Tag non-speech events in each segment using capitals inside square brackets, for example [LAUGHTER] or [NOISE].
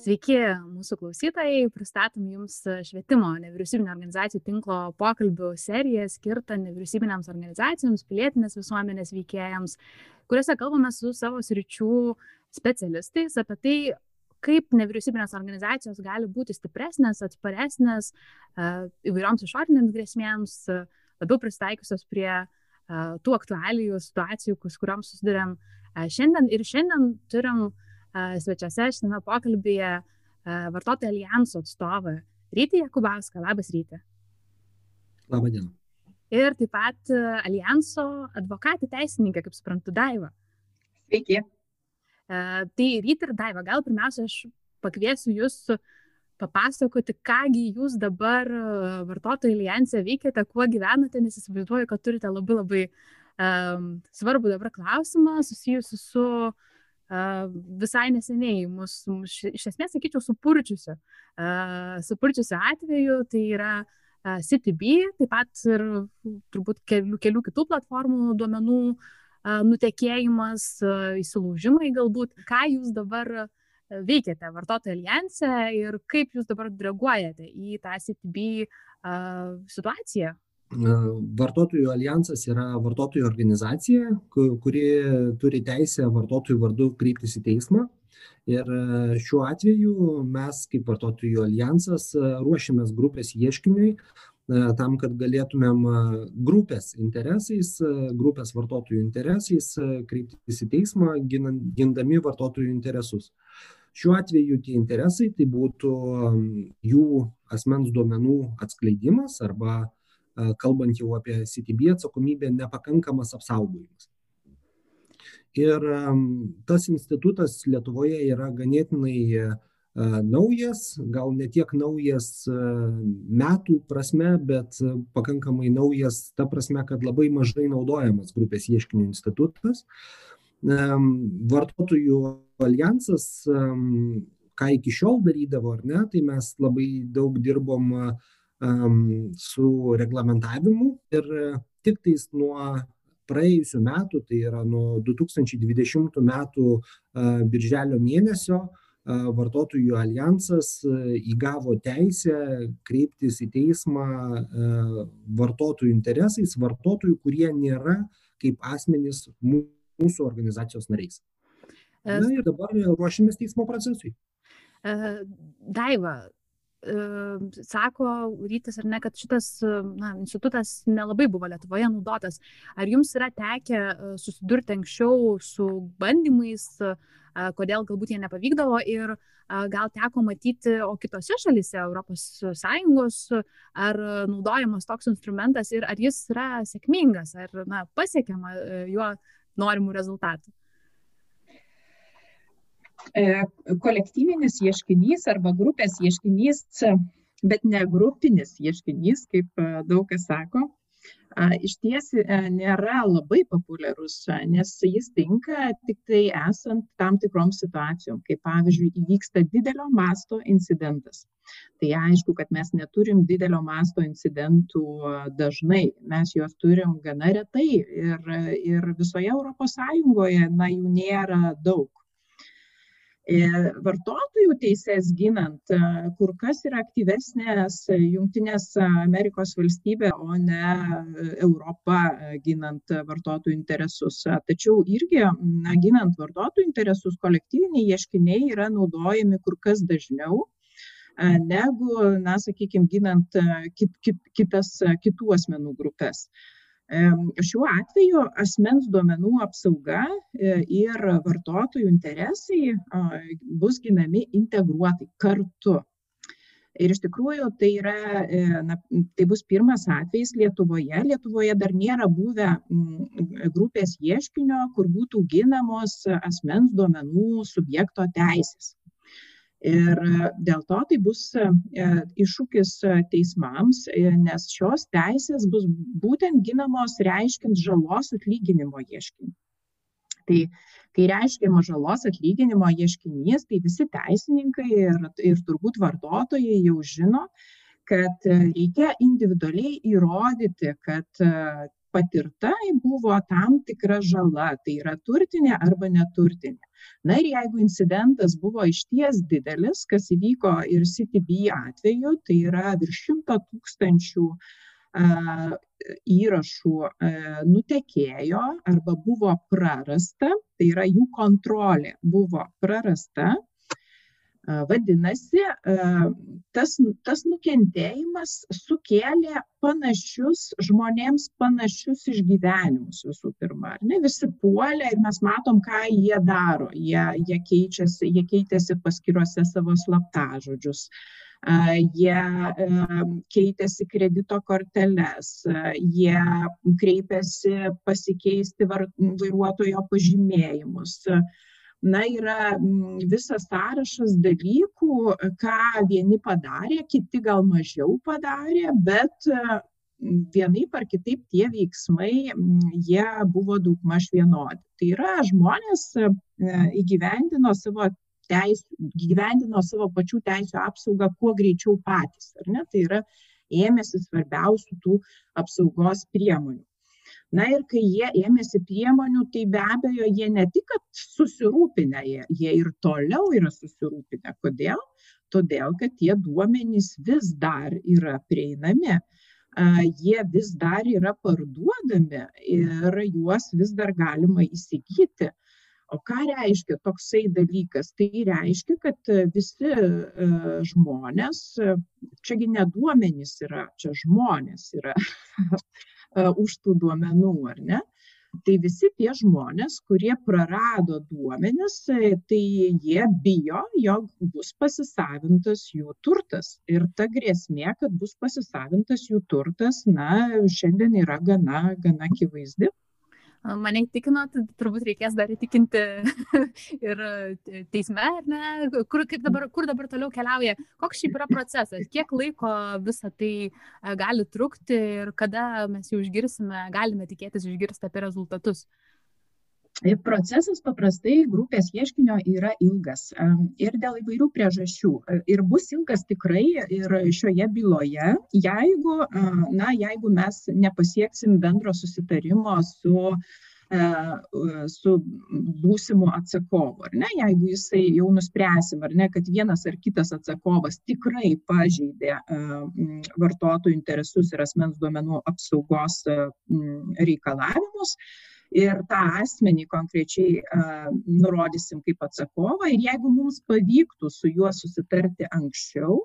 Sveiki, mūsų klausytojai. Pristatom Jums švietimo nevyriausybinio organizacijų tinklo pokalbių seriją skirtą nevyriausybinėms organizacijoms, pilietinės visuomenės veikėjams, kuriuose kalbame su savo sričių specialistais apie tai, kaip nevyriausybinės organizacijos gali būti stipresnės, atsparesnės įvairioms išorinėms grėsmėms, labiau pristaikiusios prie tų aktualijų situacijų, su kuriuom susidurėm šiandien. Ir šiandien turim svečiuose šitame pokalbėje vartotojų alijanso atstovą Rytį Jakubauską. Labas rytį. Labą dieną. Ir taip pat alijanso advokatė teisininkė, kaip suprantu, Daiva. Sveiki. Tai Rytį ir Daiva, gal pirmiausia, aš pakviesiu jūs papasakoti, kągi jūs dabar vartotojų alijansė veikiate, kuo gyvenate, nes įsivaizduoju, kad turite labai labai um, svarbų dabar klausimą susijusiu su uh, visai neseniai mus, iš esmės, sakyčiau, supurčiusiu, supurčiusiu atveju, tai yra CTB, taip pat ir turbūt kelių, kelių kitų platformų duomenų nutekėjimas, įsilaužimai galbūt. Ką jūs dabar veikiate vartotojų alijanse ir kaip jūs dabar reaguojate į tą CTB situaciją? Vartotojų alijansas yra vartotojų organizacija, kuri turi teisę vartotojų vardu kreiptis į teismą. Ir e, šiuo atveju mes kaip vartotojų alijansas e, ruošiamės grupės ieškiniui e, tam, kad galėtumėm grupės interesais, grupės vartotojų interesais kreiptis į teismą, gindami vartotojų interesus. Šiuo atveju tie interesai tai būtų jų asmens duomenų atskleidimas arba kalbant jau apie CTB atsakomybę, nepakankamas apsaugojimas. Ir tas institutas Lietuvoje yra ganėtinai naujas, gal ne tiek naujas metų prasme, bet pakankamai naujas ta prasme, kad labai mažai naudojamas grupės ieškinių institutas. Vartotojų alijansas, ką iki šiol darydavo, ar ne, tai mes labai daug dirbom uh, su reglamentavimu ir tiktais nuo praėjusių metų, tai yra nuo 2020 metų birželio mėnesio, vartotojų alijansas įgavo teisę kreiptis į teismą vartotojų interesais, vartotojų, kurie nėra kaip asmenys mūsų organizacijos nariais. Na ir dabar ruošiamės teismo procesui. Daiva, sako rytis ar ne, kad šitas na, institutas nelabai buvo Lietuvoje naudotas. Ar jums yra tekę susidurti anksčiau su bandymais, kodėl galbūt jie nepavykdavo ir gal teko matyti, o kitose šalise ES, ar naudojamas toks instrumentas ir ar jis yra sėkmingas, ar na, pasiekiama juo norimų rezultatų? E, kolektyvinis ieškinys arba grupės ieškinys, bet ne grupinis ieškinys, kaip e, daug kas sako, iš ties e, nėra labai populiarus, nes jis tinka tik tai esant tam tikrom situacijom, kaip pavyzdžiui įvyksta didelio masto incidentas. Tai aišku, kad mes neturim didelio masto incidentų dažnai, mes juos turim gana retai ir, ir visoje ES na, jų nėra daug vartotojų teises ginant e, kur kas yra aktyvesnės Junktinės Amerikos valstybė, o ne Europa ginant vartotojų interesus. Tačiau irgi, na, ginant vartotojų interesus, kolektyviniai ieškiniai yra naudojami kur kas dažniau negu, na, sakykime, ginant kit, kit, kitas, kitų asmenų grupės. Šiuo atveju asmens duomenų apsauga e, ir vartotojų interesai bus ginami integruotai kartu. Ir iš tikrųjų tai, yra, e, na, tai bus pirmas atvejis Lietuvoje. Lietuvoje dar nėra buvę grupės ieškinio, kur būtų ginamos asmens duomenų subjekto teisės. Ir dėl to tai bus e, iššūkis teismams, e, nes šios teisės bus būtent ginamos reiškiant žalos atlyginimo ieškinį. Tai kai reiškiama žalos atlyginimo ieškinys, tai visi teisininkai ir, ir turbūt vartotojai jau žino, kad reikia individualiai įrodyti, kad patirta buvo tam tikra žala, tai yra turtinė arba neturtinė. Na ir jeigu incidentas buvo išties didelis, kas įvyko ir CTB atveju, tai yra virš šimto tūkstančių įrašų nutekėjo arba buvo prarasta, tai yra jų kontrolė buvo prarasta, Vadinasi, tas, tas nukentėjimas sukėlė panašius žmonėms panašius išgyvenimus visų pirma. Ne? Visi puolė ir mes matom, ką jie daro. Jie, jie, keičiasi, jie keitėsi paskiruose savo slaptažodžius. Jie keitėsi kredito korteles, jie kreipėsi pasikeisti vairuotojo pažymėjimus na yra mm, visas sąrašas dalykų ką vieni padarė kiti gal mažiau padarė bet mm, vienaip ar kitaip tie veiksmai mm, jie buvo daugmaž vienodi. Tai yra žmonės e, įgyvendino savo teisių įgyvendino savo pačių teisių apsaugą kuo greičiau patys ar ne? Tai yra ėmėsi svarbiausių tų apsaugos priemonių na ir kai jie ėmėsi priemonių tai be abejo jie ne tik kad susirūpinę jie jie ir toliau yra susirūpinę. Kodėl? Todėl kad tie duomenys vis dar yra prieinami. Jie vis dar yra parduodami ir juos vis dar galima įsigyti. O ką reiškia toksai dalykas? Tai reiškia, kad visi žmonės, čiagi ne duomenys yra, čia žmonės yra, [LAUGHS] E, už tų duomenų, ar ne? Tai visi tie žmonės, kurie prarado duomenis, e, tai jie bijo, jog bus pasisavintas jų turtas. Ir ta grėsmė, kad bus pasisavintas jų turtas, na, šiandien yra gana, gana akivaizdi mane įtikino, tai turbūt reikės dar įtikinti [LAUGHS] ir teisme, ar ne, kur, dabar, kur dabar toliau keliauja, koks šiaip yra procesas, kiek laiko visą tai gali trukti ir kada mes jau išgirsime, galime tikėtis išgirsti apie rezultatus. Procesas paprastai grupės ieškinio yra ilgas ir dėl įvairių priežasčių. Ir bus ilgas tikrai ir šioje byloje, jeigu, na, jeigu mes nepasieksim bendro susitarimo su su būsimu atsakovu, ar ne, jeigu jisai jau nuspręsim, ar ne, kad vienas ar kitas atsakovas tikrai pažeidė vartotojų interesus ir asmens duomenų apsaugos reikalavimus, ir tą asmenį konkrečiai nurodysim kaip atsakovą ir jeigu mums pavyktų su juo susitarti anksčiau,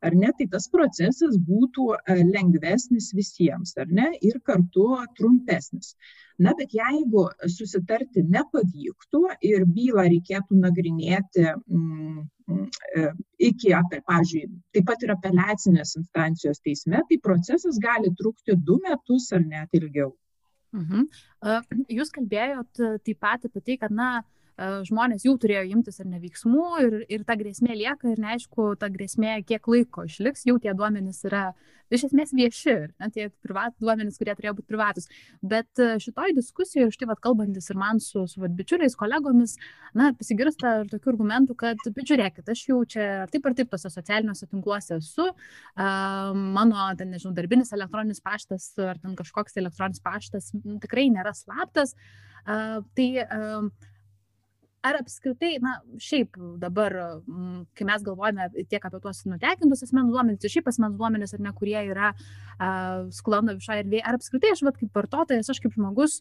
ar ne, tai tas procesas būtų lengvesnis visiems, ar ne, ir kartu trumpesnis. Na, bet jeigu susitarti nepavyktų ir bylą reikėtų nagrinėti mm, e, iki, pavyzdžiui, taip pat ir apeliacinės instancijos teisme, tai procesas gali trukti du metus ar net ilgiau. Mhm. Jūs kalbėjot taip pat apie tai, kad, na, žmonės jau turėjo imtis ar ne veiksmų ir, ir ta grėsmė lieka ir neaišku, ta grėsmė kiek laiko išliks, jau tie duomenys yra iš esmės vieši, ne, tie privat, duomenys, kurie turėjo būti privatus. Bet šitoj diskusijoje, štai vad kalbantis ir man su, su vat, bičiuliais, kolegomis, na, pasigirsta ir tokių argumentų, kad, bet žiūrėkit, aš jau čia ar taip ar taip tose socialiniuose tinkluose esu, uh, mano, ten, nežinau, darbinis elektroninis paštas ar ten kažkoks elektroninis paštas tikrai nėra slaptas. Uh, tai uh, ar apskritai na šiaip dabar mm, kai mes galvojame tiek apie tuos nutekintus asmens duomenis ir šiaip asmens duomenis ar ne kurie yra a, sklando viešoje erdvėje ar apskritai aš vat kaip vartotojas aš kaip žmogus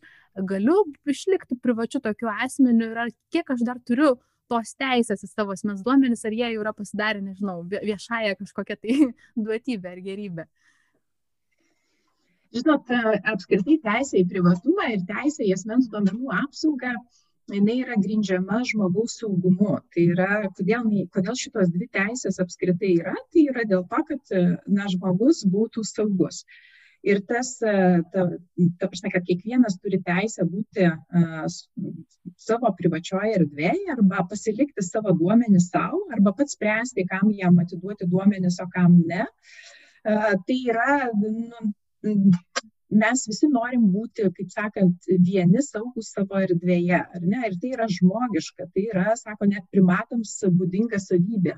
galiu išlikti privačiu tokiu asmeniu ir ar kiek aš dar turiu tos teisės į savo asmens duomenis ar jie jau yra pasidarę nežinau viešąja kažkokia tai [LAUGHS] duotybė ar gerybė Žinot, apskritai teisė į privatumą ir teisė į asmens duomenų apsaugą jinai yra grindžiama žmogaus saugumu. Tai yra, kodėl, kodėl šitos dvi teisės apskritai yra, tai yra dėl to, kad na, žmogus būtų saugus. Ir tas, ta, ta prasme, kad kiekvienas turi teisę būti uh, savo privačioje erdvėje arba pasilikti savo duomenį savo, arba pats spręsti, kam jam atiduoti duomenis, o kam ne. Uh, tai yra nu, mes visi norim būti, kaip sakant, vieni saugūs savo erdvėje, ar ne? Ir tai yra žmogiška, tai yra, sako, net primatams būdinga savybė.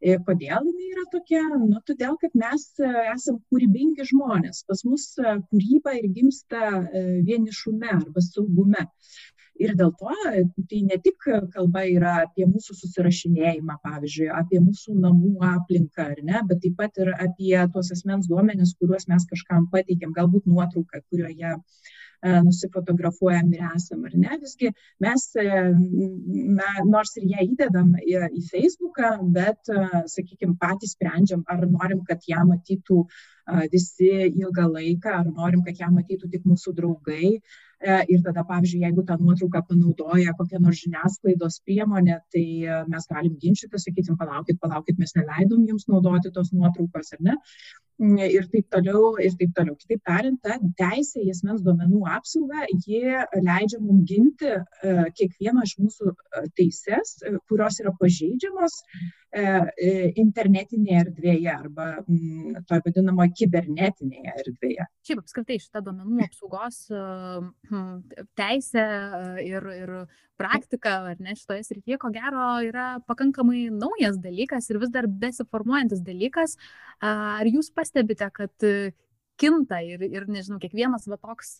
Kodėl jinai yra tokia? Nu, todėl, kad mes esame kūrybingi žmonės. Pas mus kūryba ir gimsta vienišume arba saugume. Ir dėl to tai ne tik kalba yra apie mūsų susirašinėjimą, pavyzdžiui, apie mūsų namų aplinką, ar ne, bet taip pat ir apie tuos asmens duomenis, kuriuos mes kažkam pateikėm, galbūt nuotrauką, kurioje E, nusifotografuojam ir esam, ar ne? Visgi mes, e, na, nors ir ją įdedam į, Facebooką, bet, e, sakykime, patys sprendžiam, ar norim, kad ją matytų visi ilgą laiką, ar norim, kad ją matytų tik mūsų draugai. Ir tada, pavyzdžiui, jeigu tą nuotrauką panaudoja kokia nors žiniasklaidos priemonė, tai mes galim ginčyti, sakysim, palaukit, palaukit, mes neleidom jums naudoti tos nuotraukos, ar ne? ir taip toliau, ir taip toliau. Kitaip tariant, ta teisė į asmens duomenų apsaugą, ji leidžia mums ginti e, kiekvieno iš mūsų e, teises, e, kurios yra pažeidžiamos internetinėje erdvėje arba mm, toje vadinamoje kibernetinėje erdvėje. Šiaip apskritai šitą duomenų apsaugos hm, teisę ir, ir praktika, ar ne, šitoje srityje, ko gero, yra pakankamai naujas dalykas ir vis dar besiformuojantis dalykas. Ar jūs pastebite, kad kinta ir, ir nežinau, kiekvienas va toks,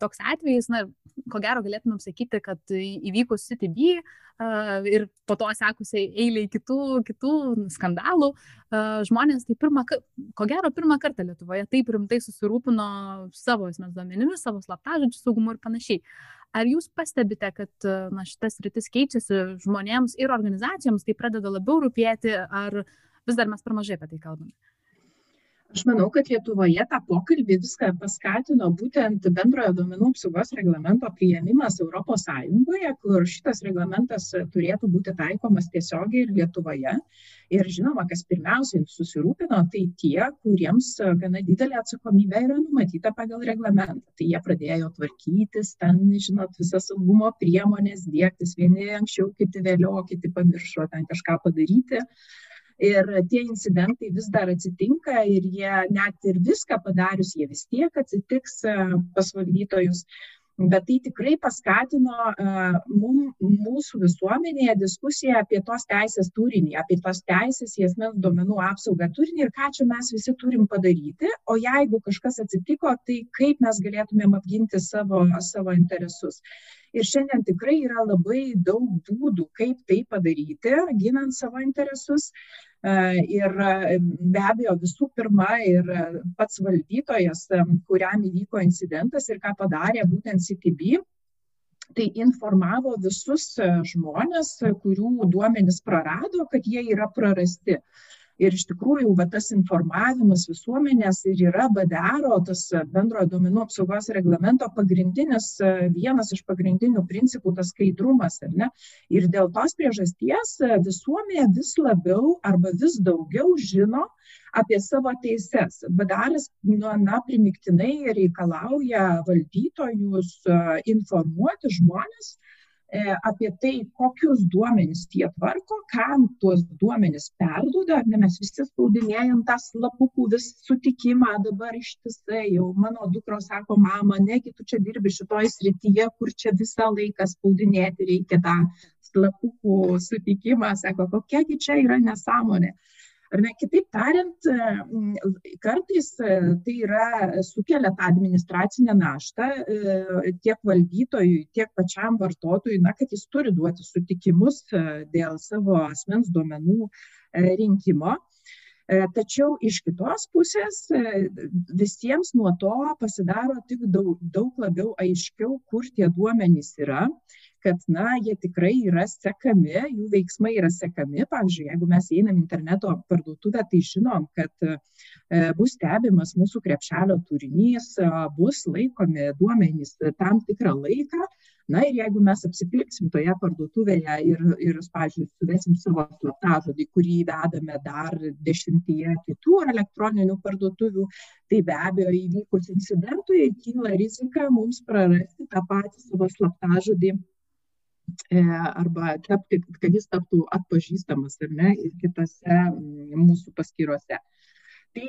toks atvejis, na, ko gero galėtumėm sakyti, kad įvykus CTB ir po to sekusiai eiliai kitų, kitų skandalų, žmonės tai pirmą, ko gero pirmą kartą Lietuvoje taip rimtai susirūpino savo asmens duomenimis, savo slaptažodžių saugumu ir panašiai. Ar jūs pastebite, kad na, šitas rytis keičiasi žmonėms ir organizacijoms, tai pradeda labiau rūpėti, ar vis dar mes per mažai apie tai kalbame? Aš manau, kad Lietuvoje tą pokalbį viską paskatino būtent bendrojo duomenų apsaugos reglamento priėmimas ES, kur šitas reglamentas turėtų būti taikomas tiesiogiai ir Lietuvoje. Ir žinoma, kas pirmiausiai susirūpino, tai tie, kuriems gana didelė atsakomybė yra numatyta pagal reglamentą. Tai jie pradėjo tvarkytis, ten, žinot, visas saugumo priemonės dėktis, vieni anksčiau, kiti vėliau, kiti pamiršo ten kažką padaryti ir tie incidentai vis dar atsitinka ir jie net ir viską padarius, jie vis tiek atsitiks e, pas valdytojus. Bet tai tikrai paskatino uh, mum, mūsų visuomenėje diskusiją apie tos teisės turinį, apie tos teisės į asmens duomenų apsaugą turinį ir ką čia mes visi turim padaryti. O jeigu kažkas atsitiko, tai kaip mes galėtumėm apginti savo, savo interesus. Ir šiandien tikrai yra labai daug būdų, kaip tai padaryti, ginant savo interesus. Ir be abejo, visų pirma, ir pats valdytojas, kuriam įvyko incidentas ir ką padarė būtent CTB, tai informavo visus žmonės, kurių duomenys prarado, kad jie yra prarasti. Ir iš tikrųjų, va, tas informavimas visuomenės ir yra BDR, tas bendrojo duomenų apsaugos reglamento pagrindinis, vienas iš pagrindinių principų, tas skaidrumas. Ir dėl tos priežasties visuomenė vis labiau arba vis daugiau žino apie savo teises. BDR nu, na, primiktinai reikalauja valdytojus informuoti žmonės apie tai, kokius duomenys jie tvarko, kam tuos duomenys perduoda, ne mes visi spaudinėjom tą slapukų vis sutikimą dabar ištisai, jau mano dukros sako, mama, negi tu čia dirbi šitoj srityje, kur čia visą laiką spaudinėti reikia tą slapukų sutikimą, sako, kokiagi čia yra nesąmonė. Ar ne, kitaip tariant, kartais e, tai yra sukelia tą administracinę naštą e, tiek valdytojui, tiek pačiam vartotojui, na, kad jis turi duoti sutikimus e, dėl savo asmens duomenų rinkimo. Tačiau iš kitos pusės visiems nuo to pasidaro tik daug, daug labiau aiškiau, kur tie duomenys yra kad na jie tikrai yra sekami jų veiksmai yra sekami. Pavyzdžiui jeigu mes įeinam į interneto parduotuvę tai žinom kad e, bus stebimas mūsų krepšelio turinys bus laikomi duomenys tam tikrą laiką. Na ir jeigu mes apsipirksim toje parduotuvėje ir ir pavyzdžiui suvesim savo slaptažodį kurį įvedame dar dešimtyje kitų elektroninių parduotuvių tai be abejo įvykus incidentui kyla rizika mums prarasti tą patį savo slaptažodį. E, arba tapti, kad jis taptų atpažįstamas ar ne ir kitose mūsų paskyrose. Tai,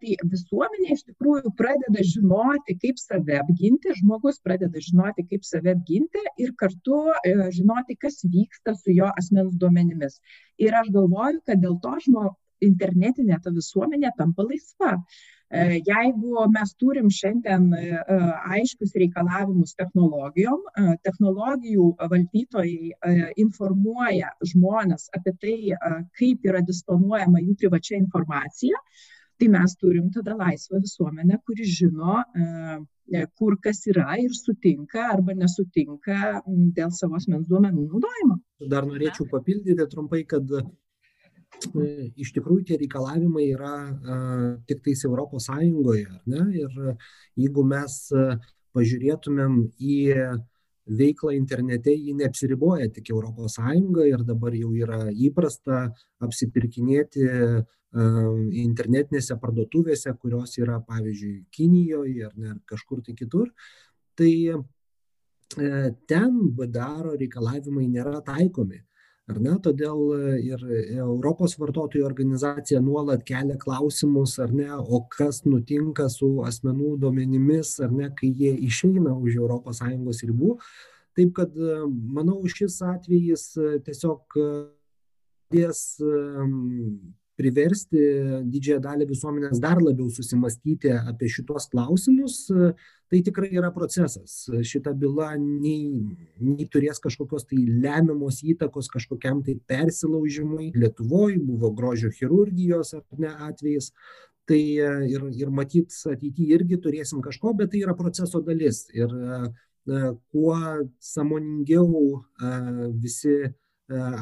tai visuomenė iš tikrųjų pradeda žinoti, kaip save apginti, žmogus pradeda žinoti, kaip save apginti ir kartu žinoti, kas vyksta su jo asmens duomenimis. Ir aš galvoju, kad dėl to žmo, internetinė ta visuomenė tampa laisva. Jeigu mes turim šiandien aiškius reikalavimus technologijom, technologijų valdytojai informuoja žmonės apie tai, kaip yra disponuojama jų privačia informacija, tai mes turim tada laisvą visuomenę, kuri žino, kur kas yra ir sutinka arba nesutinka dėl savo asmens duomenų naudojimo. Dar norėčiau papildyti trumpai, kad iš tikrųjų tie reikalavimai yra tik tais Europos Sąjungoje, ne? Ir jeigu mes pažiūrėtumėm į veiklą internete, ji neapsiriboja tik Europos Sąjunga ir dabar jau yra įprasta apsipirkinėti internetinėse parduotuvėse, kurios yra, pavyzdžiui, Kinijoje ar ne, kažkur tai kitur. Tai ten BDR reikalavimai nėra taikomi ar ne? Todėl ir europos vartotojų organizacija nuolat kelia klausimus ar ne o kas nutinka su asmenų duomenimis ar ne kai jie išeina už europos sąjungos ribų. Taip kad manau šis atvejis tiesiog padės priversti didžiąją dalį visuomenės dar labiau susimąstyti apie šituos klausimus tai tikrai yra procesas. Šita byla nei nei turės kažkokios tai lemiamos įtakos kažkokiam tai persilaužimui. Lietuvoj buvo grožio chirurgijos ar ne atvejis. Tai ir ir matyt ateity irgi turėsim kažko bet tai yra proceso dalis. Ir kuo sąmoningiau visi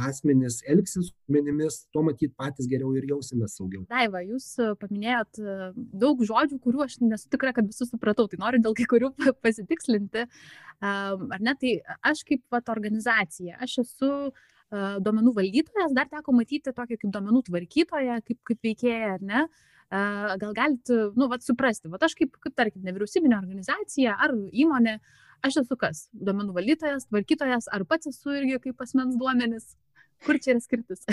asmenys elgsis su duomenimis, tuo matyt patys geriau ir jausimės saugiau. Daiva, jūs paminėjot daug žodžių, kurių aš nesu tikra, kad visus supratau, tai noriu dėl kai kurių [LAUGHS] pasitikslinti. Ar ne, tai aš kaip vat, organizacija, aš esu duomenų valdytojas, dar teko matyti tokią kaip duomenų tvarkytoją, kaip, kaip veikėja, ar ne? Gal galite, nu, vat, suprasti, vat aš kaip, kaip tarkim, nevyriausybinė organizacija ar įmonė, uh, aš esu kas? Duomenų valdytojas tvarkytojas ar pats esu irgi kaip asmens duomenys kur čia yra skirtis? [LAUGHS]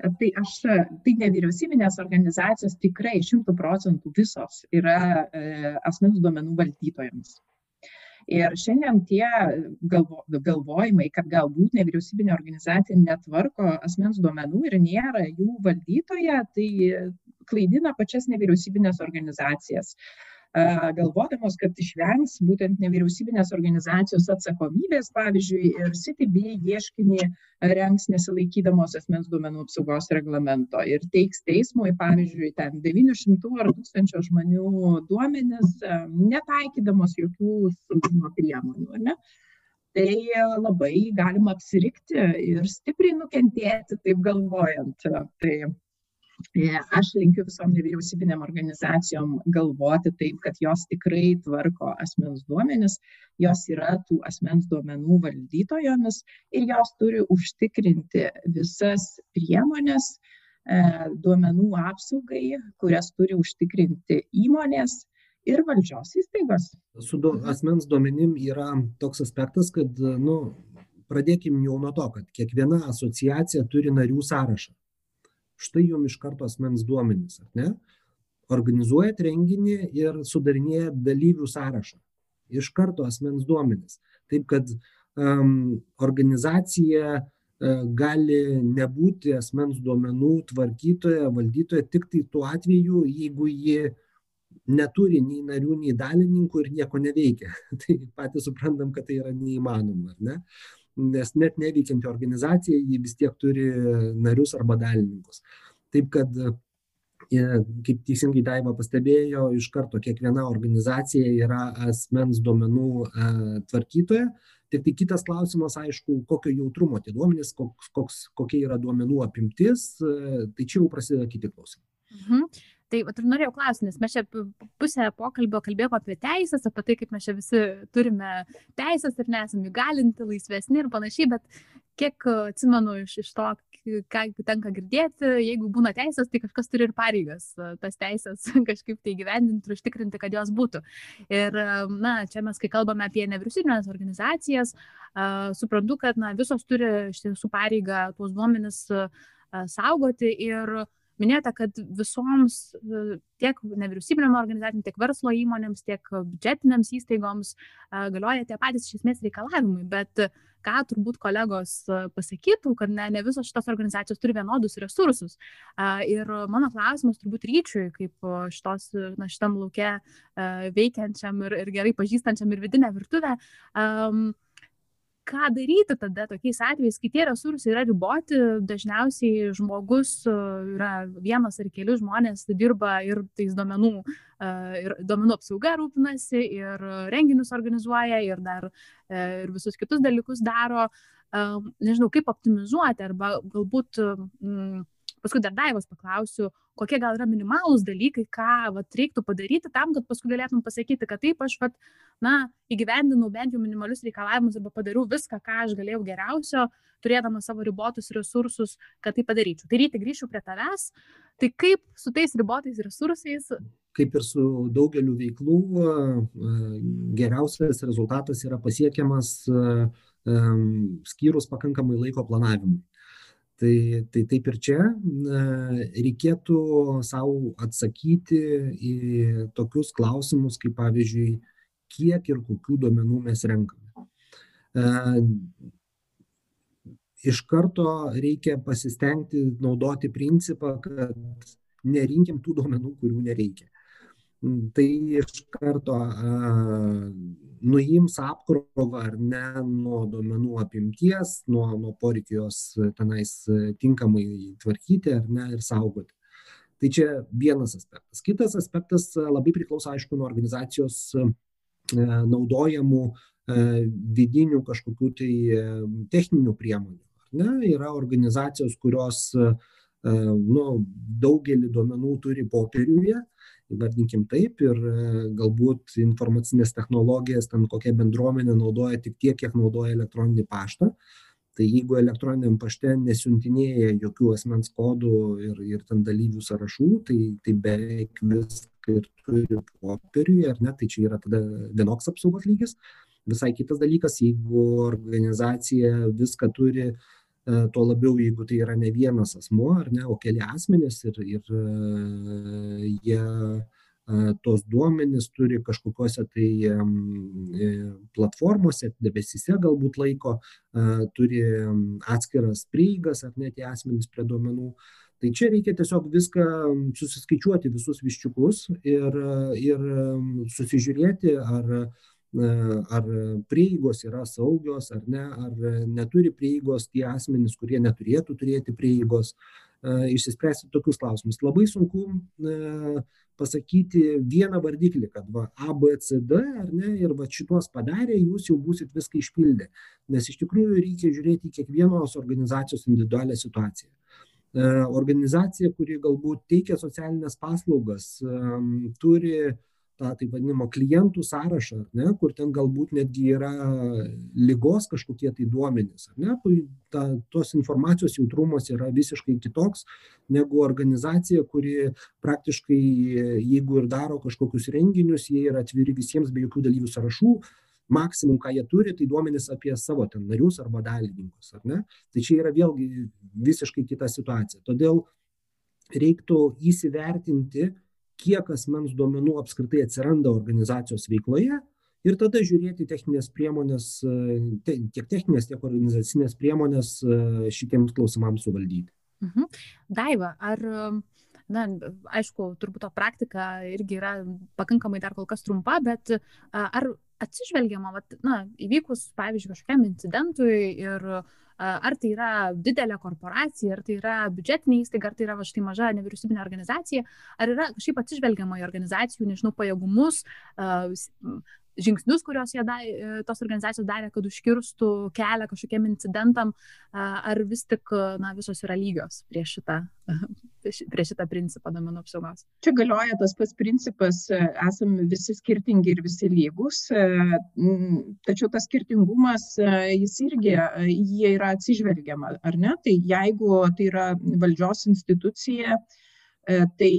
Tai aš tai nevyriausybinės organizacijos tikrai šimtų procentų visos yra e, asmens duomenų valdytojams. Ir šiandien tie galvo, galvojimai, kad galbūt nevyriausybinė organizacija netvarko asmens duomenų ir nėra jų valdytoje, tai klaidina pačias nevyriausybinės organizacijas galvodamos, kad išvengs būtent nevyriausybinės organizacijos atsakomybės, pavyzdžiui, ir CTB ieškinį rengs nesilaikydamos asmens duomenų apsaugos reglamento ir teiks teismui, pavyzdžiui, ten 900 ar 1000 žmonių duomenis, netaikydamos jokių saugumo priemonių. Ne? Tai labai galima apsirikti ir stipriai nukentėti, taip galvojant. Tai aš linkiu visom nevyriausybinėm organizacijom galvoti taip, kad jos tikrai tvarko asmens duomenis, jos yra tų asmens duomenų valdytojomis ir jos turi užtikrinti visas priemonės e, duomenų apsaugai, kurias turi užtikrinti įmonės ir valdžios įstaigos. Su du, asmens duomenim yra toks aspektas, kad, nu, pradėkim jau nuo to, kad kiekviena asociacija turi narių sąrašą štai jum iš karto asmens duomenys, ar ne? Organizuojat renginį ir sudarinėjat dalyvių sąrašą. Iš karto asmens duomenys. Taip kad um, organizacija uh, gali nebūti asmens duomenų tvarkytoja, valdytoja tik tai tuo atveju, jeigu ji neturi nei narių, nei dalininkų ir nieko neveikia. [LAUGHS] tai patys suprantam, kad tai yra neįmanoma, ar ne? Nes net neveikianti organizacija, ji vis tiek turi narius arba dalininkus. Taip kad, e, kaip teisingai Daiva pastebėjo, iš karto kiekviena organizacija yra asmens duomenų e, tvarkytoja. Tik tai kitas klausimas, aišku, kokio jautrumo tie duomenys, koks, koks, kokia yra duomenų apimtis, e, tai čia jau prasideda kiti klausimai. Mhm tai vat ir norėjau klausti nes mes čia pusę pokalbio kalbėjom apie teises apie tai kaip mes čia visi turime teises ir nesam įgalinti laisvesni ir panašiai bet kiek atsimenu iš iš to ką tenka girdėti jeigu būna teisės tai kažkas turi ir pareigas tas teises [LAUGHS] kažkaip tai įgyvendinti ir užtikrinti kad jos būtų. Ir na čia mes kai kalbame apie nevyriausybines organizacijas suprantu kad na visos turi iš tiesų pareigą tuos duomenis saugoti ir minėjote, kad visoms tiek nevyriausybinėm organizacijom, tiek verslo įmonėms, tiek biudžetinėms įstaigoms galioja tie patys iš esmės reikalavimai, bet ką turbūt kolegos pasakytų, kad ne, ne visos šitos organizacijos turi vienodus resursus. Ir mano klausimas turbūt ryčiui, kaip šitos, na, šitam laukia veikiančiam ir, ir gerai pažįstančiam ir vidinę virtuvę. Um, ką daryti tada tokiais atvejais, kai tie resursai yra riboti, dažniausiai žmogus e, yra vienas ar keli žmonės dirba ir tais duomenų, e, ir duomenų apsauga rūpinasi, ir renginius organizuoja, ir dar e, ir visus kitus dalykus daro. Nežinau, kaip optimizuoti, arba galbūt mm, paskui dar daivos paklausiu, kokie gal yra minimalūs dalykai, ką vat, reiktų padaryti tam, kad paskui galėtum pasakyti, kad taip aš vat, na, įgyvendinau bent jau minimalius reikalavimus arba padariau viską, ką aš galėjau geriausio, turėdama savo ribotus resursus, kad tai padaryčiau. Tai ryte grįšiu prie tavęs. Tai kaip su tais ribotais resursais? Kaip ir su daugeliu veiklų, geriausias rezultatas yra pasiekiamas skyrus pakankamai laiko planavimui. Tai, tai taip ir čia reikėtų savo atsakyti į tokius klausimus, kaip pavyzdžiui, kiek ir kokių duomenų mes renkame. Iš karto reikia pasistengti naudoti principą, kad nerinkim tų duomenų, kurių nereikia. Tai iš karto nuims apkrovą ar ne nuo duomenų apimties, nuo, nuo poreikio jos tenais tinkamai tvarkyti ar ne ir saugoti. Tai čia vienas aspektas. Kitas aspektas labai priklauso, aišku, nuo organizacijos naudojamų vidinių kažkokių tai techninių priemonių. Ne? Yra organizacijos, kurios nu, daugelį duomenų turi popieriuje įvardinkim taip ir e, galbūt informacines technologijas ten kokia bendruomenė naudoja tik tiek kiek naudoja elektroninį paštą. Tai jeigu elektroniniam pašte nesiuntinėja jokių asmens kodų ir ir ten dalyvių sąrašų tai tai beveik viską ir turi popieriuje ar ne tai čia yra tada vienoks apsaugos lygis. Visai kitas dalykas jeigu organizacija viską turi tuo labiau jeigu tai yra ne vienas asmuo ar ne o keli asmenys ir ir e, jie e, tuos duomenis turi kažkokiose tai platformose, debesyse galbūt laiko, turi atskiras prieigas ar net tie asmenys prie duomenų. Tai čia reikia tiesiog viską susiskaičiuoti visus viščiukus ir, ir susižiūrėti, ar ar prieigos yra saugios ar ne, ar neturi prieigos tie asmenys, kurie neturėtų turėti prieigos, išsispręsti tokius klausimus. Labai sunku pasakyti vieną vardiklį, kad va A, B, C, D, ar ne, ir va šitos padarė, jūs jau būsit viską išpildę. Nes iš tikrųjų reikia žiūrėti kiekvienos organizacijos individualią situaciją. Organizacija, kuri galbūt teikia socialinės paslaugas, turi tą taip vadinamą klientų sąrašą, ne, kur ten galbūt netgi yra lygos kažkokie tai duomenys, ne, ta, tos informacijos jautrumas yra visiškai kitoks negu organizacija, kuri praktiškai, jeigu ir daro kažkokius renginius, jie yra atviri visiems be jokių dalyvių sąrašų, maksimum, ką jie turi, tai duomenys apie savo ten narius arba dalininkus, ar ne? Tai čia yra vėlgi visiškai kita situacija. Todėl reiktų įsivertinti, kiek asmens duomenų apskritai atsiranda organizacijos veikloje ir tada žiūrėti techninės priemonės, tiek techninės, tiek organizacinės priemonės šitiems klausimams suvaldyti. Mhm. Daiva, ar, na, aišku, turbūt to praktika irgi yra pakankamai dar kol kas trumpa, bet ar atsižvelgiama, vat, na, įvykus, pavyzdžiui, kažkokiam incidentui ir uh, ar tai yra didelė korporacija, ar tai yra biudžetinė įstaiga, ar tai yra va, štai maža nevyriausybinė organizacija, ar yra kažkaip atsižvelgiama į organizacijų, nežinau, pajėgumus, žingsnius, kuriuos jie da, e, tos organizacijos darė, kad užkirstų kelią kažkokiem incidentam, ar vis tik na, visos yra lygios prieš šitą, [LAUGHS] prieš šitą principą domenų apsaugos. Čia galioja tas pats principas, e, esame visi skirtingi ir visi lygus, e, tačiau tas skirtingumas, jis irgi, jie yra atsižvelgiama, ar ne? Tai jeigu tai yra valdžios institucija, tai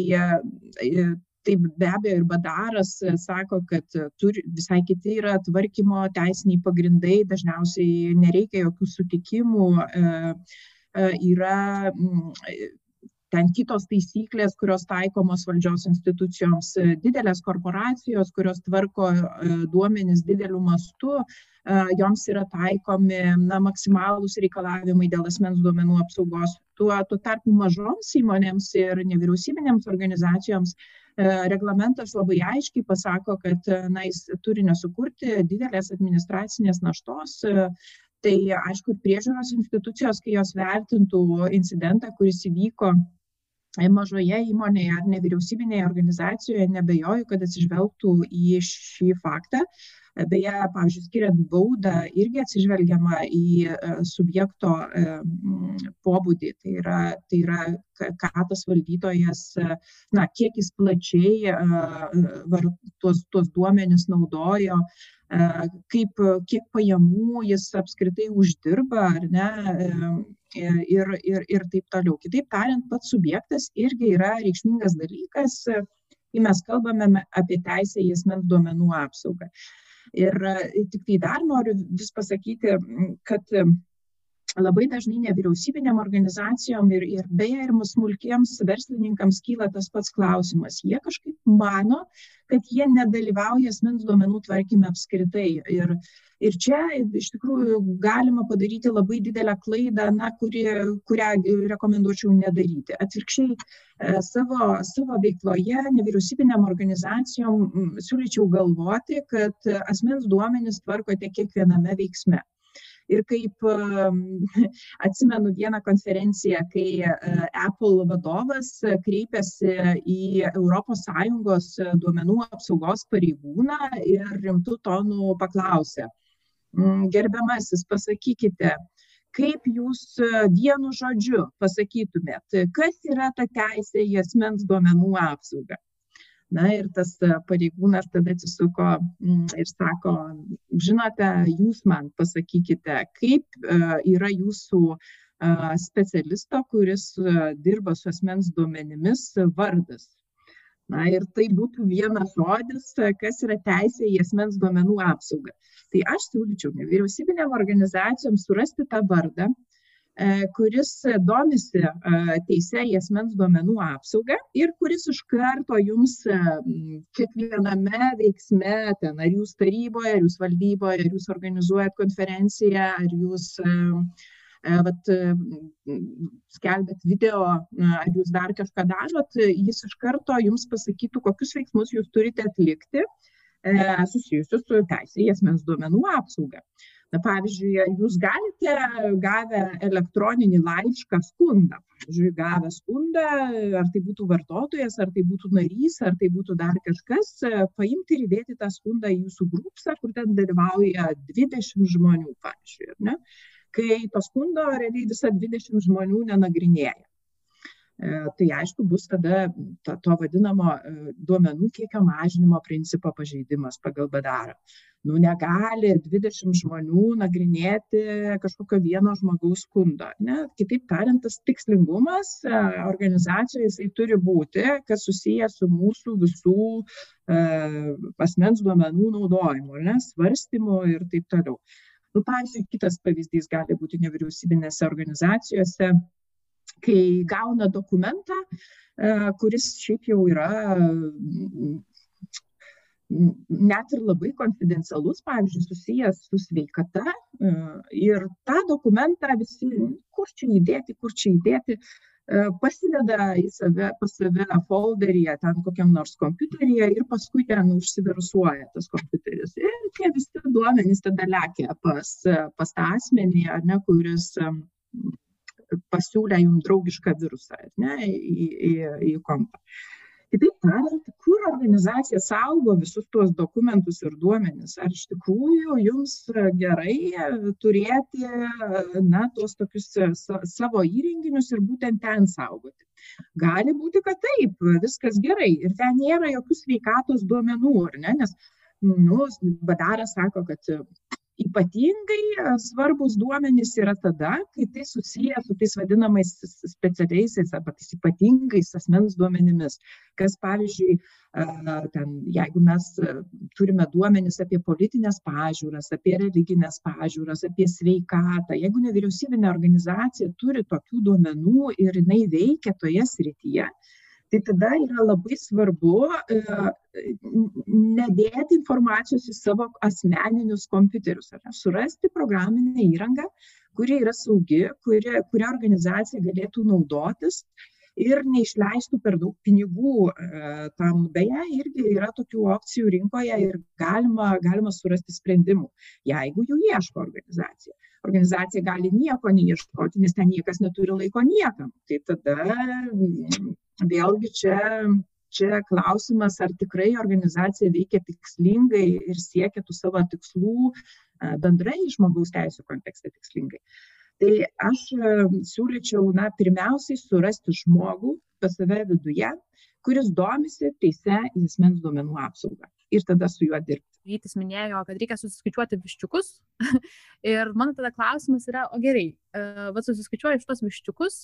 tai be abejo ir badaras e, sako kad e, turi visai kiti yra tvarkymo teisiniai pagrindai dažniausiai nereikia jokių sutikimų e, yra ten kitos taisyklės, kurios taikomos valdžios institucijoms, didelės korporacijos, kurios tvarko duomenis dideliu mastu, joms yra taikomi na, maksimalūs reikalavimai dėl asmens duomenų apsaugos. Tuo, tuo tarpu mažoms įmonėms ir nevyriausybinėms organizacijoms reglamentas labai aiškiai pasako, kad na, jis turi nesukurti didelės administracinės naštos. Tai aišku priežiūros institucijos kai jos vertintų incidentą kuris įvyko mažoje įmonėje ar nevyriausybinėje organizacijoje neabejoju kad atsižvelgtų į šį faktą beje pavyzdžiui skiriant baudą irgi atsižvelgiama į subjekto pobūdį. Tai yra tai yra ką tas valdytojas na kiek jis plačiai var tuos tuos duomenis naudojo kaip kiek pajamų jis apskritai uždirba ar ne ir ir ir taip toliau. Kitaip tariant pats subjektas irgi yra reikšmingas dalykas kai mes kalbame apie teisę į asmens duomenų apsaugą ir tiktai dar noriu vis pasakyti kad labai dažnai nevyriausybinėm organizacijom ir ir beje ir smulkiems verslininkams kyla tas pats klausimas. Jie kažkaip mano kad jie nedalyvauja asmens duomenų tvarkyme apskritai. Ir ir čia iš tikrųjų galima padaryti labai didelę klaidą na kuri kurią rekomenduočiau nedaryti. Atvirkščiai savo savo veikloje nevyriausybinėm organizacijom siūlyčiau galvoti kad asmens duomenis tvarkote kiekviename veiksme ir kaip [LAUGHS] atsimenu vieną konferenciją kai apple vadovas kreipėsi į sąjungos duomenų apsaugos pareigūną ir rimtu tonu paklausė. Gerbiamasis pasakykite kaip jūs vienu žodžiu pasakytumėt kas yra ta teisė į asmens duomenų apsaugą na ir tas pareigūnas tada atsisuko ir sako žinote jūs man pasakykite kaip yra jūsų specialisto kuris dirba su asmens duomenimis vardas. Na ir tai būtų vienas žodis kas yra teisė į asmens duomenų apsaugą. Tai aš siūlyčiau nevyriausybinėm organizacijom surasti tą vardą kuris domisi teise į asmens duomenų apsaugą ir kuris iš karto jums kiekviename veiksme ten ar jūs taryboje, ar jūs valdyboje, ar jūs organizuojat konferenciją, ar jūs vat, skelbėt video, ar jūs dar kažką darot, jis iš karto jums pasakytų, kokius veiksmus jūs turite atlikti susijusius su teisė į asmens duomenų apsaugą pavyzdžiui jūs galite gavę elektroninį laišką skundą pavyzdžiui gavę skundą ar tai būtų vartotojas ar tai būtų narys ar tai būtų dar kažkas paimti ir įdėti tą skundą į jūsų grupsą kur ten dalyvauja dvidešimt žmonių pavyzdžiui ar ne? Kai to skundo realiai visa dvidešimt žmonių nenagrinėja tai aišku bus tada to, to vadinamo duomenų kiekio mažinimo principo pažeidimas pagal badarą nu negali dvidešimt žmonių nagrinėti kažkokio vieno žmogaus skundo ne? Kitaip tariant tas tikslingumas organizacijoj jisai turi būti kas susiję su mūsų visų asmens duomenų naudojimu ne? Svarstymu ir taip toliau. Nu pavyzdžiui kitas pavyzdys gali būti nevyriausybinėse organizacijose kai gauna dokumentą kuris šiaip jau yra net ir labai konfidencialus, pavyzdžiui, susijęs su sveikata ir tą dokumentą visi, kur čia įdėti, kur čia įdėti, pasideda į save, pas save folderyje, ten kokiam nors kompiuteryje ir paskui ten užsivirusuoja tas kompiuteris. Ir tie visi duomenys tada lekia pas, pas tą asmenį, ne, kuris pasiūlė jums draugišką virusą ne, į, į, į kompą kitaip tariant kur organizacija saugo visus tuos dokumentus ir duomenis? Ar iš tikrųjų jums gerai turėti na tuos tokius savo įrenginius ir būtent ten saugoti? Gali būti kad taip viskas gerai ir ten nėra jokių sveikatos duomenų ne nes nu badaras sako kad ypatingai e, svarbūs duomenys yra tada kai tai susiję su tais vadinamais specialiaisiais arba tais ypatingais asmens duomenimis. Kas pavyzdžiui e, ten jeigu mes e, turime duomenis apie politines pažiūras apie religines pažiūras apie sveikatą jeigu nevyriausybinė organizacija turi tokių duomenų ir jinai veikia toje srityje tai tada yra labai svarbu e, nedėti informacijos į savo asmeninius kompiuterius, ar surasti programinę įrangą, kuri yra saugi, kuri, kurią organizacija galėtų naudotis ir neišleistų per daug pinigų e, tam. Beje, irgi yra tokių opcijų rinkoje ir galima, galima surasti sprendimų, jeigu jų ieško organizacija. Organizacija gali nieko neieškoti, nes ten niekas neturi laiko niekam. Tai tada vėlgi čia, čia klausimas, ar tikrai organizacija veikia tikslingai ir siekia tų savo tikslų bendrai žmogaus teisų kontekste tikslingai. Tai aš siūlyčiau, na, pirmiausiai surasti žmogų pas save viduje, kuris domisi teise į asmens duomenų apsaugą ir tada su juo dirbti. Rytis minėjo, kad reikia susiskaičiuoti viščiukus. [LAUGHS] ir mano tada klausimas yra, o gerai, uh, va susiskaičiuoju iš tos viščiukus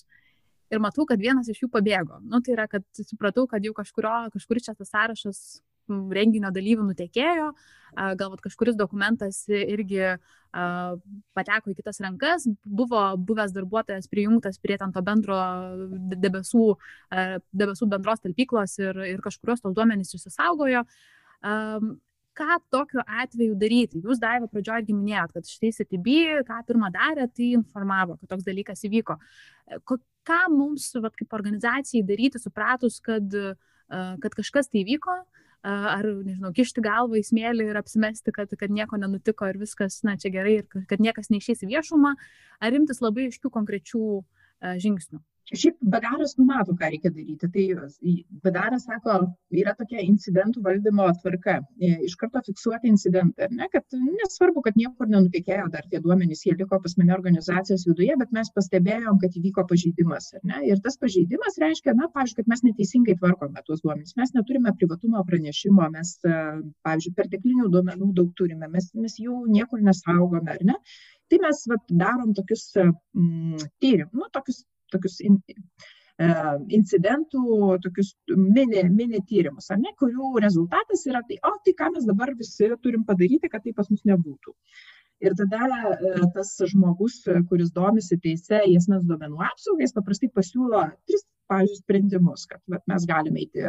ir matau, kad vienas iš jų pabėgo. Nu, tai yra, kad supratau, kad jau kažkurio, kažkuris čia tas sąrašas renginio dalyvių nutekėjo, galbūt kažkuris dokumentas irgi pateko į kitas rankas, buvo buvęs darbuotojas prijungtas prie to bendro debesų, debesų bendros talpyklos ir, ir kažkurios tos duomenys išsisaugojo. Ką tokiu atveju daryti? Jūs, Daiva, pradžioje irgi minėjot, kad štai CTB, ką pirmą darė, tai informavo, kad toks dalykas įvyko ką mums vat, kaip organizacijai daryti, supratus, kad, kad kažkas tai vyko, ar, nežinau, kišti galvą į smėlį ir apsimesti, kad, kad nieko nenutiko ir viskas, na, čia gerai ir kad niekas neišės į viešumą, ar imtis labai aiškių konkrečių žingsnių. Šiaip badaras numato, ką reikia daryti. Tai badaras sako, yra tokia incidentų valdymo tvarka. E, iš karto fiksuoti incidentą. Ne, kad nesvarbu, kad niekur nenutikėjo dar tie duomenys, jie liko pas mane organizacijos viduje, bet mes pastebėjom, kad įvyko pažeidimas. Ne, ir tas pažeidimas reiškia, na, pavyzdžiui, kad mes neteisingai tvarkome tuos duomenys. Mes neturime privatumo pranešimo, mes, e, pavyzdžiui, perteklinių duomenų daug turime, mes, mes jų niekur nesaugome, ar ne? Tai mes vat, darom tokius mm, tyrimus, nu, tokius tokius in, e, incidentų, tokius mini, mini tyrimus, ne, kurių rezultatas yra tai, o tai ką mes dabar visi turim padaryti, kad tai pas mus nebūtų. Ir tada e, tas žmogus, kuris domisi teise į esmės duomenų apsaugą, jis paprastai pasiūlo tris, pavyzdžiui, sprendimus, kad vat, mes galime eiti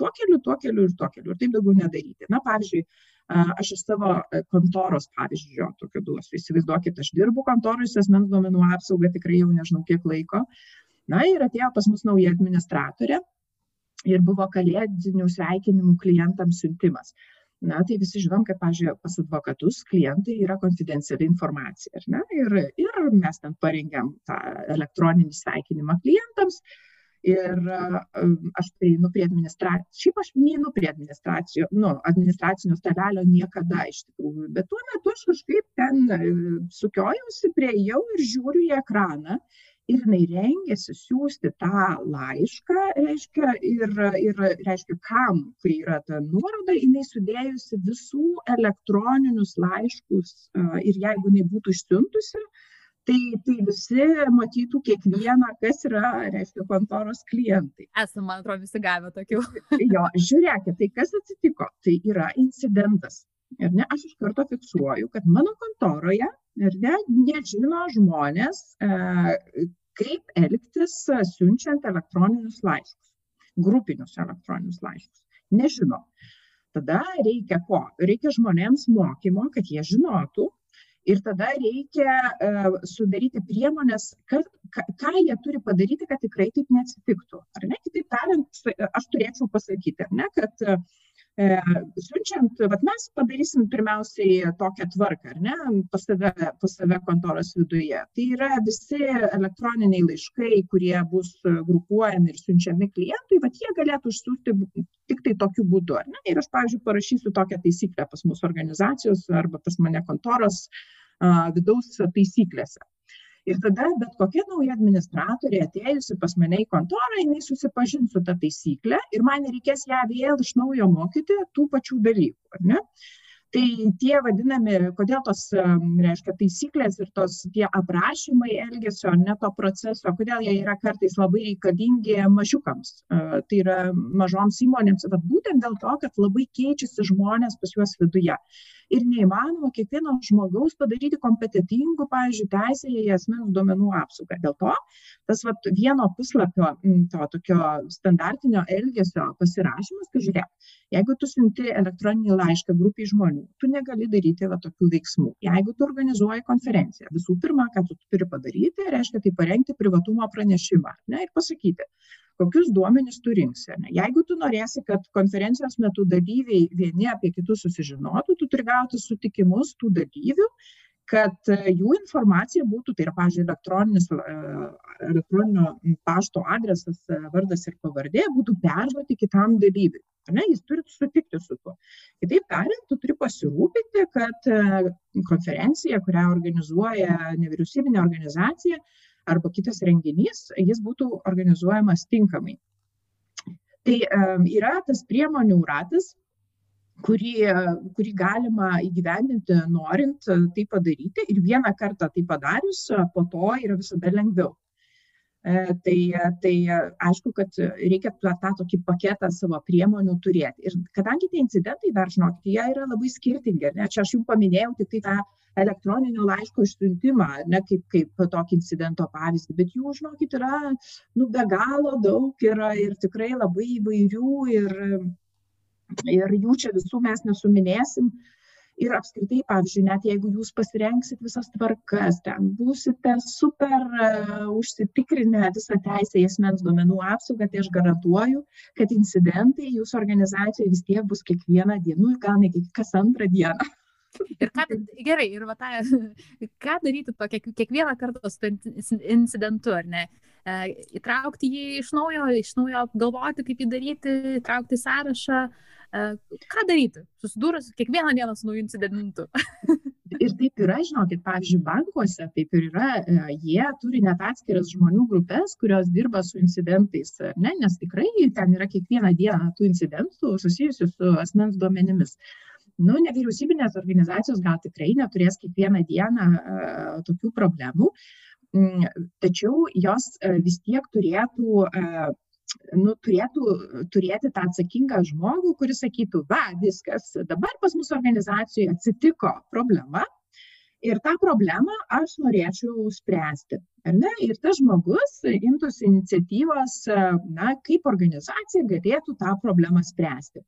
tuo keliu, tuo keliu ir tuo keliu ir taip daugiau nedaryti. Na, pavyzdžiui, aš iš savo kontoros pavyzdžio tokio duosiu. Įsivaizduokit, aš dirbu kontorui su asmens duomenų apsauga tikrai jau nežinau kiek laiko. Na ir atėjo pas mus nauja administratorė ir buvo kalėdinių sveikinimų klientams siuntimas. Na, tai visi žinom, kad, pažiūrėjau, pas advokatus klientai yra konfidenciali informacija. Ir, ir mes ten parengiam tą elektroninį sveikinimą klientams ir aš prieinu prie administracijos, šiaip aš neinu prie administracijų, nu, administracinio stalelio niekada iš tikrųjų, bet tuo metu aš kažkaip ten sukiojausi prie jau ir žiūriu į ekraną ir jinai rengėsi siūsti tą laišką, reiškia, ir, ir reiškia, kam, kai yra ta nuoroda, jinai sudėjusi visų elektroninius laiškus ir jeigu jinai būtų išsiuntusi, tai, tai visi matytų kiekvieną, kas yra, reiškia, kontoros klientai. Esame, man atrodo, visi gavę tokių. [LAUGHS] jo, žiūrėkite, tai kas atsitiko? Tai yra incidentas. Ir ne, aš iš karto fiksuoju, kad mano kontoroje ir ne, nežino žmonės, e, kaip elgtis siunčiant elektroninius laiškus, grupinius elektroninius laiškus. Nežino. Tada reikia ko? Reikia žmonėms mokymo, kad jie žinotų, ir tada reikia uh, sudaryti priemonės, kas, ką, jie turi padaryti, kad tikrai taip neatsitiktų. Ar ne? Kitaip tariant, aš turėčiau pasakyti, ar ne, kad uh, siunčiant, vat mes padarysim pirmiausiai tokią tvarką, ar ne, pas save, pas save kontoros viduje. Tai yra visi elektroniniai laiškai, kurie bus grupuojami ir siunčiami klientui, vat jie galėtų išsiųsti tik tai tokiu būdu, ar ne. Ir aš, pavyzdžiui, parašysiu tokią taisyklę pas mūsų organizacijos arba pas mane kontoros vidaus taisyklėse. Ir tada bet kokia nauja administratorė atėjusi pas mane į kontorą, jinai susipažins su ta taisyklė ir man reikės ją vėl iš naujo mokyti tų pačių dalykų. Tai tie vadinami, kodėl tos, reiškia, taisyklės ir tos tie aprašymai elgesio, ne to proceso, kodėl jie yra kartais labai reikalingi mažiukams, tai yra mažoms įmonėms, bet būtent dėl to, kad labai keičiasi žmonės pas juos viduje ir neįmanoma kiekvieno žmogaus padaryti kompetitingu, pavyzdžiui, teisėje į asmens duomenų apsaugą. Dėl to tas vat, vieno puslapio to tokio standartinio elgesio pasirašymas, tai žiūrėk, jeigu tu siunti elektroninį laišką grupiai žmonių, tu negali daryti va, tokių veiksmų. Jeigu tu organizuoji konferenciją, visų pirma, ką tu turi padaryti, reiškia tai parengti privatumo pranešimą ne, ir pasakyti, kokius duomenis tu rinksi. Ne? Jeigu tu norėsi, kad konferencijos metu dalyviai vieni apie kitus susižinotų, tu turi gauti sutikimus tų dalyvių, kad e, jų informacija būtų, tai yra, pažiūrėjau, elektroninis, e, elektroninio pašto adresas, e, vardas ir pavardė būtų perduoti kitam dalyviui. Ne, jis turi sutikti su tuo. Kitaip tariant, tu turi pasirūpinti, kad konferencija, kurią organizuoja nevyriausybinė organizacija, arba kitas renginys, jis būtų organizuojamas tinkamai. Tai yra tas priemonių ratas, kurį, kurį galima įgyvendinti norint tai padaryti ir vieną kartą tai padarius, po to yra visada lengviau. E, tai, tai aišku, kad reikia tą, tą tokį paketą savo priemonių turėti. Ir kadangi tie incidentai, dar žinokit, jie yra labai skirtingi. Ne? Čia aš jums paminėjau tik tai tą elektroninio laiško išsiuntimą, ne kaip, kaip tokį incidento pavyzdį, bet jų, žinokit, yra nu, be galo daug yra ir tikrai labai įvairių ir, ir jų čia visų mes nesuminėsim. Uh, ir apskritai pavyzdžiui net jeigu jūs pasirengsit visas tvarkas ten būsite super uh, užsitikrinę visą teisę į asmens duomenų apsaugą tai aš garantuoju kad incidentai jūsų organizacijoj vis tiek bus kiekvieną dieną nu gal net kas antrą dieną Ir ką, gerai, ir va tą, [LAUGHS] ką daryti to kiek, kiekvieną kartą su incidentu, ar ne? E, įtraukti jį iš naujo, iš naujo galvoti, kaip jį daryti, įtraukti sąrašą, e, ką daryti, susidūrus kiekvieną dieną su naujų incidentu. [LAUGHS] ir taip yra, žinokit, pavyzdžiui, bankuose taip ir yra, e, jie turi net atskiras žmonių grupės, kurios dirba su incidentais, ne? nes tikrai ten yra kiekvieną dieną tų incidentų susijusių su asmens duomenimis. Nu nevyriausybinės organizacijos gal tikrai neturės kiekvieną dieną tokių problemų, mm, tačiau jos vis tiek turėtų nu, turėtų turėti tą atsakingą žmogų, kuris sakytų, va, viskas, dabar pas mus organizacijoje atsitiko problema ir tą problemą aš norėčiau spręsti. Ir tas žmogus imtųsi iniciatyvos, na, kaip organizacija galėtų tą problemą spręsti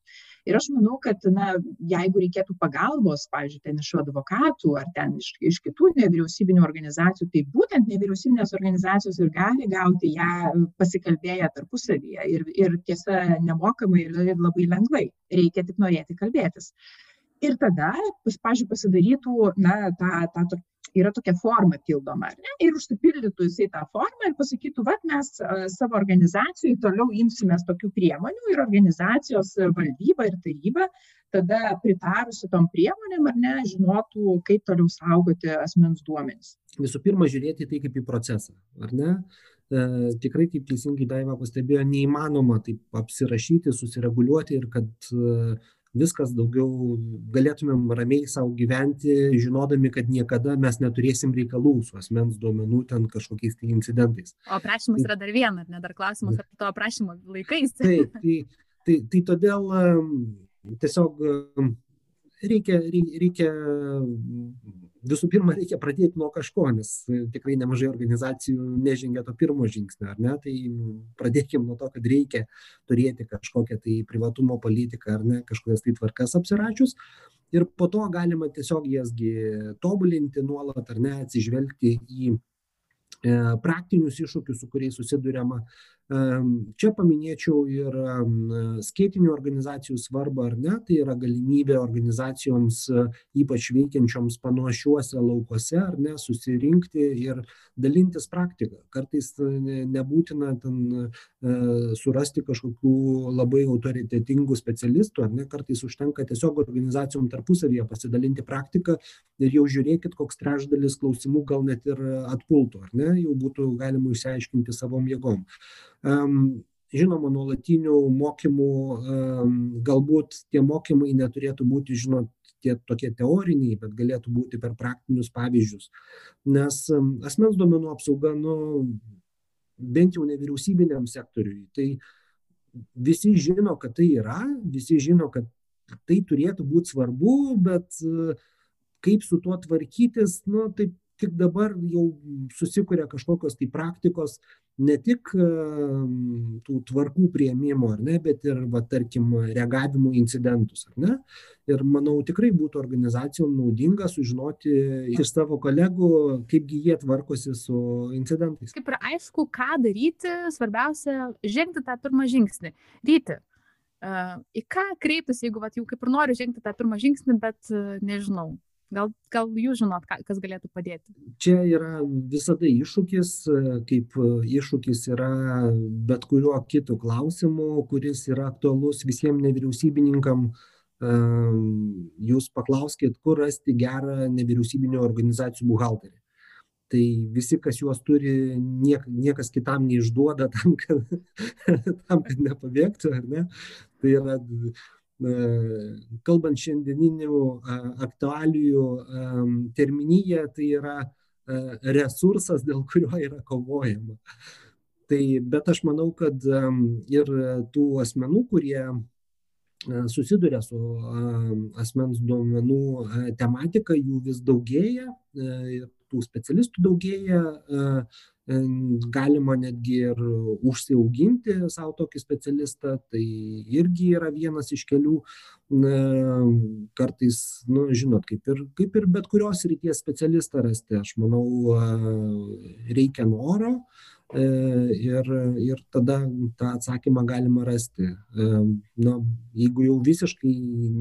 ir aš manau kad na jeigu reikėtų pagalbos pavyzdžiui ten iš advokatų ar ten iš iš kitų nevyriausybinių organizacijų tai būtent nevyriausybinės organizacijos ir gali gauti ją pasikalbėję tarpusavyje. Ir ir tiesa nemokamai ir ir labai lengvai. Reikia tik norėti kalbėtis. Ir tada pavyzdžiui pasidarytų na tą tą yra tokia forma pildoma, ar ne? Ir užsipildytų jisai tą formą ir pasakytų, va, mes savo organizacijai toliau imsimės tokių priemonių ir organizacijos valdyba ir taryba tada pritarusi tom priemonėm, ar ne, žinotų, kaip toliau saugoti asmens duomenys. Visų pirma, žiūrėti tai kaip į procesą, ar ne? E, tikrai, kaip teisingai Daiva pastebėjo, neįmanoma taip apsirašyti, susireguliuoti ir kad e, viskas daugiau galėtumėm ramiai sau gyventi, žinodami, kad niekada mes neturėsim reikalų su asmens duomenų ten kažkokiais tai incidentais. O aprašymas tai, yra dar viena, ar ne dar klausimas apie to aprašymo laikais. Taip, tai, tai, tai todėl tiesiog reikia, reikia visų pirma reikia pradėti nuo kažko, nes tikrai nemažai organizacijų nežengia to pirmo žingsnio, ar ne? Tai pradėkime nuo to, kad reikia turėti kažkokią tai privatumo politiką, ar ne, kažkokias tai tvarkas apsiračius. Ir po to galima tiesiog jasgi tobulinti nuolat, ar ne, atsižvelgti į e, praktinius iššūkius, su kuriais susidurėma Čia paminėčiau ir skaitinių organizacijų svarbą ar ne, tai yra galimybė organizacijoms, ypač veikiančioms panašiuose laukuose, ar ne, susirinkti ir dalintis praktiką. Kartais nebūtina ten e, surasti kažkokių labai autoritetingų specialistų, ar ne, kartais užtenka tiesiog organizacijom tarpusavyje pasidalinti praktiką ir jau žiūrėkit, koks trečdalis klausimų gal net ir atpultų, ar ne, jau būtų galima išsiaiškinti savom jėgom. žinoma, nuolatinių mokymų, galbūt tie mokymai neturėtų būti, žinot, tie tokie teoriniai, bet galėtų būti per praktinius pavyzdžius. Nes asmens duomenų apsauga, nu, bent jau nevyriausybiniam sektoriui, tai visi žino, kad tai yra, visi žino, kad tai turėtų būti svarbu, bet kaip su tuo tvarkytis, nu, taip tik dabar jau susikuria kažkokios tai praktikos ne tik tų tvarkų prieimimo, ar ne, bet ir, va, tarkim, reagavimo incidentus, ar ne. Ir manau, tikrai būtų organizacijom naudinga sužinoti iš savo kolegų, kaipgi jie tvarkosi su incidentais. Kaip ir aišku, ką daryti, svarbiausia, žengti tą pirmą žingsnį. Ryti, į ką kreiptis, jeigu vat, jau kaip ir noriu žengti tą pirmą žingsnį, bet nežinau, Gal, gal jūs žinot, kas galėtų padėti? Čia yra visada iššūkis, kaip iššūkis yra bet kuriuo kitų klausimu, kuris yra aktualus visiems nevyriausybininkam. Jūs paklauskit, kur rasti gerą nevyriausybinio organizacijų buhalterį. Tai visi, kas juos turi, niek, niekas kitam neišduoda tam, kad, [LAUGHS] tam, kad nepabėgtų, ar ne? Tai yra kalbant šiandieninių aktualijų terminija, tai yra resursas, dėl kurio yra kovojama. Tai, bet aš manau, kad ir tų asmenų, kurie susiduria su asmens duomenų tematika, jų vis daugėja, tų specialistų daugėja, galima netgi ir užsiauginti savo tokį specialistą, tai irgi yra vienas iš kelių, kartais, nu, žinot, kaip ir, kaip ir bet kurios ryties specialistą rasti, aš manau, reikia noro ir, ir tada tą atsakymą galima rasti. Na, jeigu jau visiškai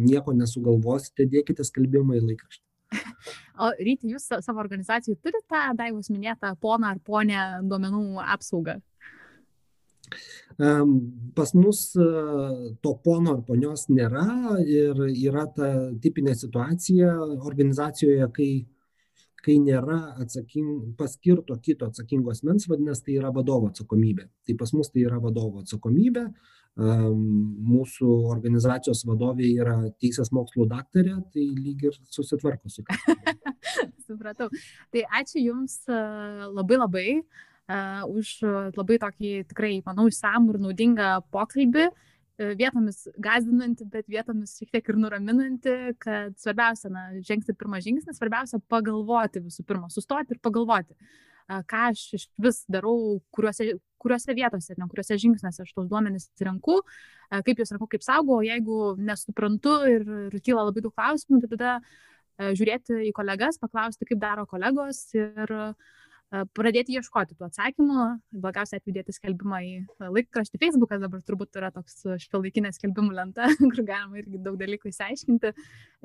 nieko nesugalvosite, dėkite skelbimą į laikraštį. [LAUGHS] O ryti, jūs savo organizacijai turite tą Daivos minėtą poną ar ponę duomenų apsaugą? Pas mus to pono ar ponios nėra ir yra ta tipinė situacija organizacijoje, kai, kai nėra atsaking, paskirto kito atsakingo asmens, vadinasi, tai yra vadovo atsakomybė. Tai pas mus tai yra vadovo atsakomybė, mūsų organizacijos vadovė yra teisės mokslų daktarė, tai lyg ir susitvarko su. [LAUGHS] Supratau. Tai ačiū Jums labai labai uh, už labai tokį tikrai, manau, išsamų ir naudingą pokalbį. Vietomis gazdinanti, bet vietomis šiek tiek ir nuraminanti, kad svarbiausia, na, žengti pirmą žingsnį, svarbiausia pagalvoti visų pirma, sustoti ir pagalvoti. Ką aš iš vis darau, kuriuose, kuriuose vietose, ne kuriuose žingsniuose aš tos duomenys renku, kaip juos renku, kaip saugo, o jeigu nesuprantu ir, ir kyla labai daug klausimų, tai tada žiūrėti į kolegas, paklausti, kaip daro kolegos ir uh, pradėti ieškoti tų atsakymų, blogiausia atveju dėti skelbimą į laikraštį Facebookas, dabar turbūt yra toks šiuolaikinė skelbimų lenta, [LAUGHS] kur galima irgi daug dalykų įsiaiškinti.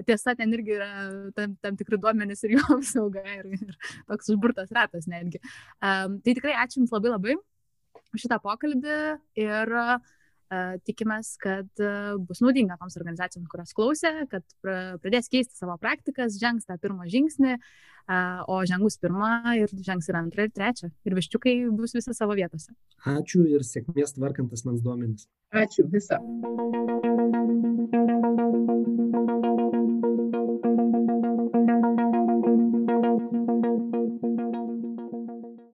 Tiesa, ten irgi yra tam, tam tikri duomenys ir jų apsauga ir, ir toks užburtas ratas netgi. Um, tai tikrai ačiū Jums labai labai šitą pokalbį ir e, tikimės, kad e, bus naudinga toms organizacijoms, kurios klausė, kad pradės keisti savo praktikas, žengs tą pirmą žingsnį, e, o žengus pirmą ir žengs ir antrą ir trečią. Ir viščiukai bus visi savo vietose. Ačiū ir sėkmės tvarkantas mans duomenis. Ačiū visą.